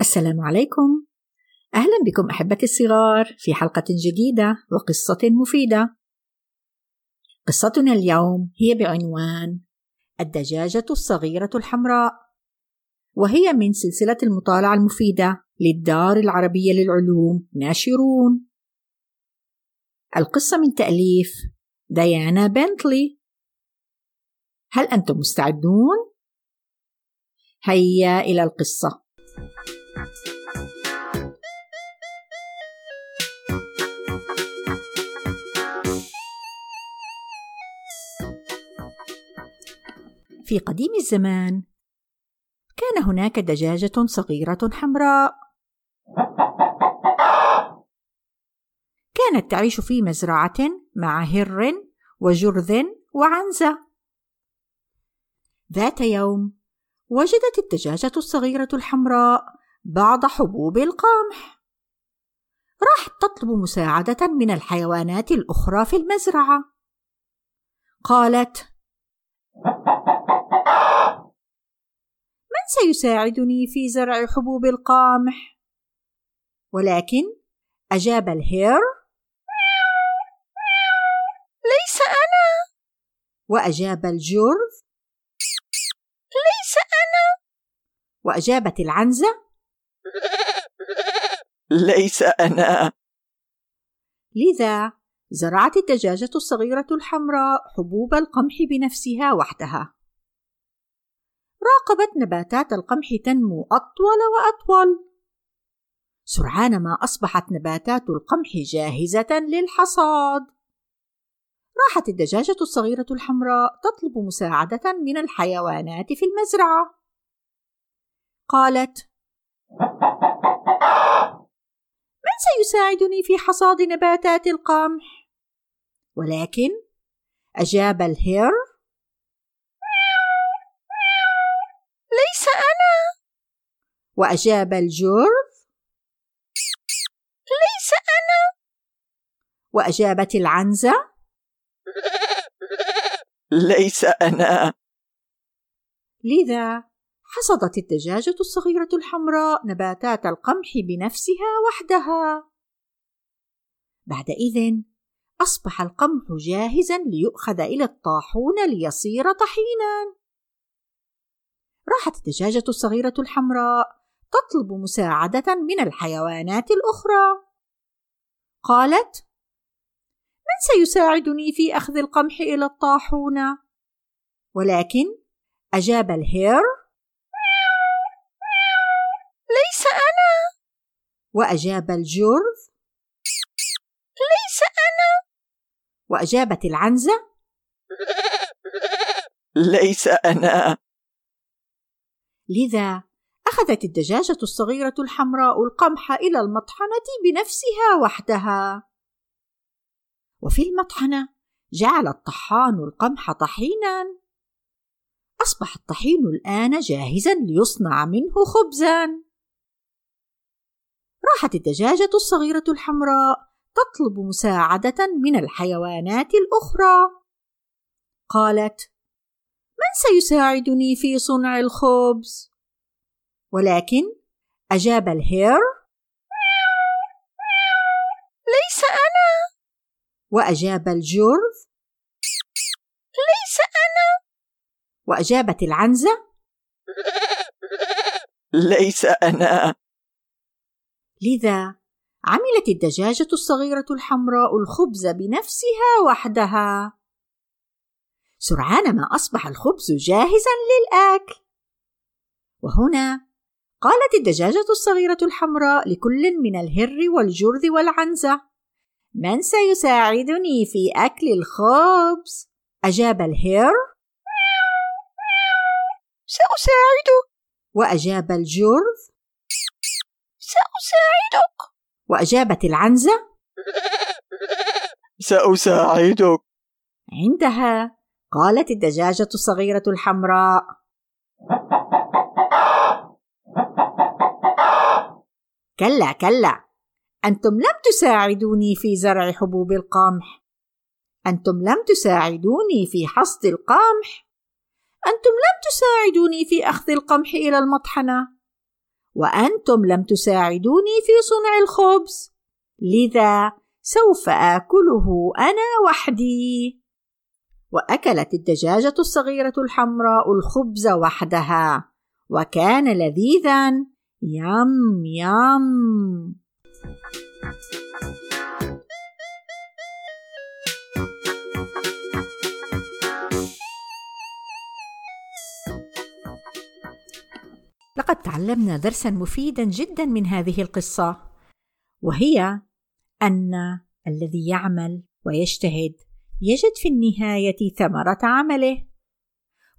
السلام عليكم. أهلا بكم أحبتي الصغار في حلقة جديدة وقصة مفيدة. قصتنا اليوم هي بعنوان الدجاجة الصغيرة الحمراء. وهي من سلسلة المطالعة المفيدة للدار العربية للعلوم ناشرون. القصة من تأليف ديانا بنتلي. هل أنتم مستعدون؟ هيا إلى القصة. في قديم الزمان كان هناك دجاجة صغيرة حمراء. كانت تعيش في مزرعة مع هر وجرذ وعنزة ذات يوم وجدت الدجاجة الصغيرة الحمراء بعض حبوب القمح. راحت تطلب مساعدة من الحيوانات الأخرى في المزرعة. قالت سيساعدني في زرع حبوب القمح ولكن أجاب الهير ليس أنا. وأجاب الجرذ ليس أنا. وأجابت العنزة ليس أنا. لذا زرعت الدجاجة الصغيرة الحمراء حبوب القمح بنفسها وحدها. راقبت نباتات القمح تنمو أطول وأطول. سرعان ما أصبحت نباتات القمح جاهزة للحصاد. راحت الدجاجة الصغيرة الحمراء تطلب مساعدة من الحيوانات في المزرعة. قالت من سيساعدني في حصاد نباتات القمح؟ ولكن أجاب الهير ليس أنا. وأجاب الجرذ ليس أنا. وأجابت العنزة. ليس أنا. لذا حصدت الدجاجة الصغيرة الحمراء نباتات القمح بنفسها وحدها. بعد إذن أصبح القمح جاهزا ليؤخذ إلى الطاحون ليصير طحينا. راحت الدجاجة الصغيرة الحمراء تطلب مساعدة من الحيوانات الأخرى. قالت: من سيساعدني في أخذ القمح إلى الطاحونة؟ ولكن أجاب الهير: ليس أنا وأجاب الجرذ ليس أنا وأجابت العنزة ليس أنا لذا أخذت الدجاجة الصغيرة الحمراء القمح إلى المطحنة بنفسها وحدها. وفي المطحنة جعل الطحان القمح طحينا. أصبح الطحين الآن جاهزا ليصنع منه خبزا. راحت الدجاجة الصغيرة الحمراء تطلب مساعدة من الحيوانات الأخرى. قالت: من سيساعدني في صنع الخبز؟ ولكن أجاب الهير: ليس أنا وأجاب الجرذ ليس أنا وأجابت العنزة ليس أنا لذا عملت الدجاجة الصغيرة الحمراء الخبز بنفسها وحدها. سرعان ما أصبح الخبز جاهزا للآكل. وهنا قالت الدجاجة الصغيرة الحمراء لكل من الهر والجرذ والعنزة: من سيساعدني في أكل الخبز؟ أجاب الهر: سأساعدك وأجاب الجرذ سأساعدك وأجابت العنزة سأساعدك عندها قالت الدجاجة الصغيرة الحمراء. كلا كلا. أنتم لم تساعدوني في زرع حبوب القمح. أنتم لم تساعدوني في حصد القمح. أنتم لم تساعدوني في أخذ القمح إلى المطحنة. وأنتم لم تساعدوني في صنع الخبز. لذا سوف آكله أنا وحدي. وأكلت الدجاجة الصغيرة الحمراء الخبز وحدها. وكان لذيذا. يم يم. لقد تعلمنا درسا مفيدا جدا من هذه القصة وهي أن الذي يعمل ويجتهد يجد في النهاية ثمرة عمله.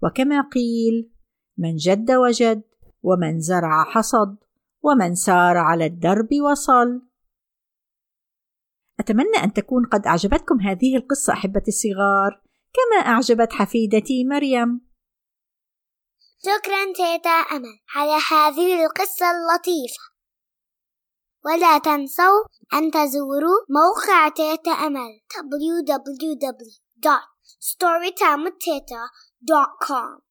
وكما قيل من جد وجد ومن زرع حصد ومن سار على الدرب وصل. أتمنى أن تكون قد أعجبتكم هذه القصة أحبتي الصغار كما أعجبت حفيدتي مريم. شكرا تيتا أمل على هذه القصة اللطيفة. ولا تنسوا أن تزوروا موقع تيتا أمل www.storytimewithteta.com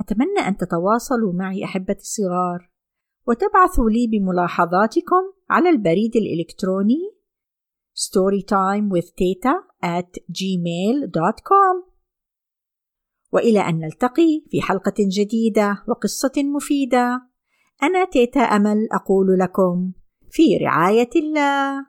أتمنى أن تتواصلوا معي أحبتي الصغار وتبعثوا لي بملاحظاتكم على البريد الإلكتروني storytimewithteta at gmail.com وإلى أن نلتقي في حلقة جديدة وقصة مفيدة. أنا تيتا أمل أقول لكم في رعاية الله.